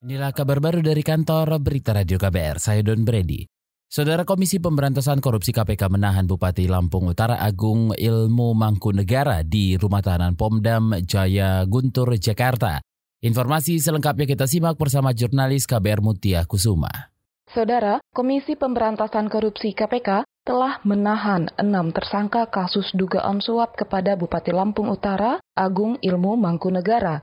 Inilah kabar baru dari kantor Berita Radio KBR, saya Don Brady. Saudara Komisi Pemberantasan Korupsi KPK menahan Bupati Lampung Utara Agung Ilmu Mangkunegara di Rumah Tahanan Pomdam Jaya Guntur, Jakarta. Informasi selengkapnya kita simak bersama jurnalis KBR Mutia Kusuma. Saudara, Komisi Pemberantasan Korupsi KPK telah menahan enam tersangka kasus dugaan suap kepada Bupati Lampung Utara Agung Ilmu Mangkunegara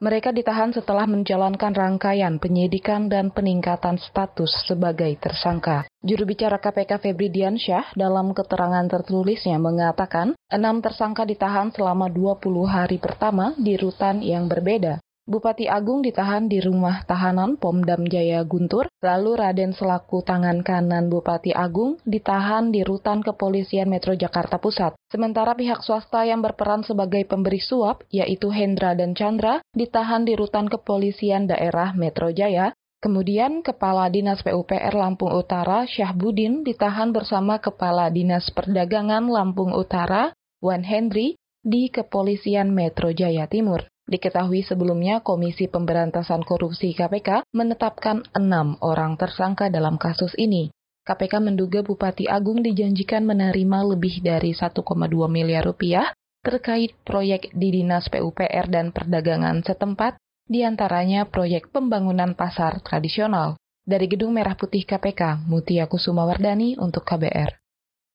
mereka ditahan setelah menjalankan rangkaian penyidikan dan peningkatan status sebagai tersangka. Juru bicara KPK Febri Diansyah dalam keterangan tertulisnya mengatakan, enam tersangka ditahan selama 20 hari pertama di rutan yang berbeda. Bupati Agung ditahan di rumah tahanan Pomdam Jaya Guntur, lalu Raden selaku tangan kanan Bupati Agung ditahan di rutan kepolisian Metro Jakarta Pusat. Sementara pihak swasta yang berperan sebagai pemberi suap, yaitu Hendra dan Chandra, ditahan di rutan kepolisian daerah Metro Jaya, Kemudian Kepala Dinas PUPR Lampung Utara Syahbudin ditahan bersama Kepala Dinas Perdagangan Lampung Utara Wan Hendri di Kepolisian Metro Jaya Timur. Diketahui sebelumnya Komisi Pemberantasan Korupsi KPK menetapkan enam orang tersangka dalam kasus ini. KPK menduga Bupati Agung dijanjikan menerima lebih dari 1,2 miliar rupiah terkait proyek di Dinas PUPR dan Perdagangan setempat, di antaranya proyek pembangunan pasar tradisional. Dari Gedung Merah Putih KPK, Mutia Kusuma Wardani untuk KBR.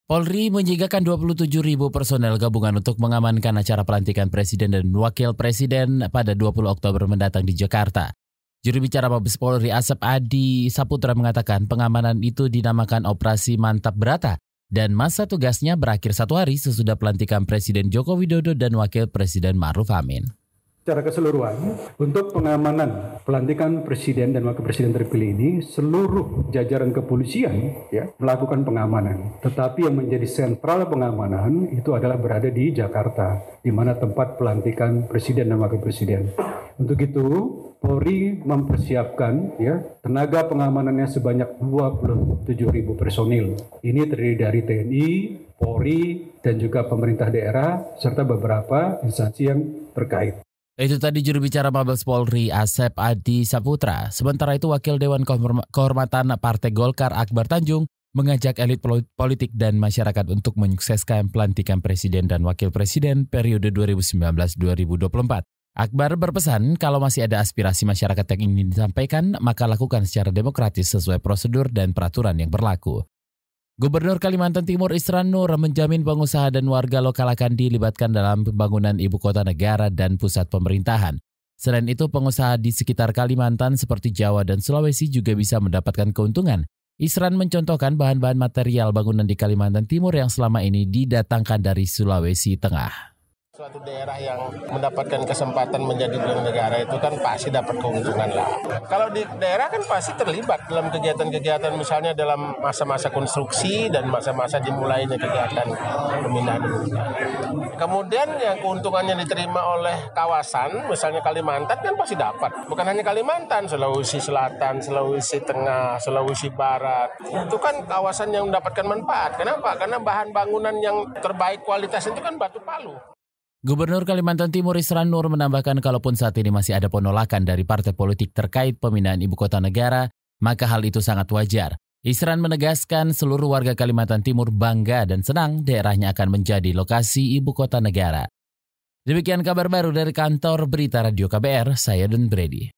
Polri menyiagakan 27 ribu personel gabungan untuk mengamankan acara pelantikan Presiden dan Wakil Presiden pada 20 Oktober mendatang di Jakarta. Juru bicara Mabes Polri Asep Adi Saputra mengatakan pengamanan itu dinamakan Operasi Mantap Berata dan masa tugasnya berakhir satu hari sesudah pelantikan Presiden Joko Widodo dan Wakil Presiden Maruf Amin secara keseluruhan untuk pengamanan pelantikan presiden dan wakil presiden terpilih ini seluruh jajaran kepolisian ya melakukan pengamanan. Tetapi yang menjadi sentral pengamanan itu adalah berada di Jakarta di mana tempat pelantikan presiden dan wakil presiden. Untuk itu Polri mempersiapkan ya tenaga pengamanannya sebanyak 27 ribu personil. Ini terdiri dari TNI, Polri, dan juga pemerintah daerah serta beberapa instansi yang terkait. Itu tadi juru bicara Mabes Polri Asep Adi Saputra. Sementara itu Wakil Dewan Kehormatan Partai Golkar Akbar Tanjung mengajak elit politik dan masyarakat untuk menyukseskan pelantikan presiden dan wakil presiden periode 2019-2024. Akbar berpesan kalau masih ada aspirasi masyarakat yang ingin disampaikan, maka lakukan secara demokratis sesuai prosedur dan peraturan yang berlaku. Gubernur Kalimantan Timur Isran Nur menjamin pengusaha dan warga lokal akan dilibatkan dalam pembangunan ibu kota negara dan pusat pemerintahan. Selain itu, pengusaha di sekitar Kalimantan seperti Jawa dan Sulawesi juga bisa mendapatkan keuntungan. Isran mencontohkan bahan-bahan material bangunan di Kalimantan Timur yang selama ini didatangkan dari Sulawesi Tengah. Suatu daerah yang mendapatkan kesempatan menjadi brand negara itu kan pasti dapat keuntungan lah. Kalau di daerah kan pasti terlibat dalam kegiatan-kegiatan misalnya dalam masa-masa konstruksi dan masa-masa dimulainya kegiatan pemindahan Kemudian yang keuntungannya diterima oleh kawasan, misalnya Kalimantan kan pasti dapat. Bukan hanya Kalimantan, Sulawesi Selatan, Sulawesi Tengah, Sulawesi Barat. Itu kan kawasan yang mendapatkan manfaat. Kenapa? Karena bahan bangunan yang terbaik kualitas itu kan batu palu. Gubernur Kalimantan Timur Isran Nur menambahkan kalaupun saat ini masih ada penolakan dari partai politik terkait pemindahan ibu kota negara, maka hal itu sangat wajar. Isran menegaskan seluruh warga Kalimantan Timur bangga dan senang daerahnya akan menjadi lokasi ibu kota negara. Demikian kabar baru dari kantor Berita Radio KBR, saya Don Brady.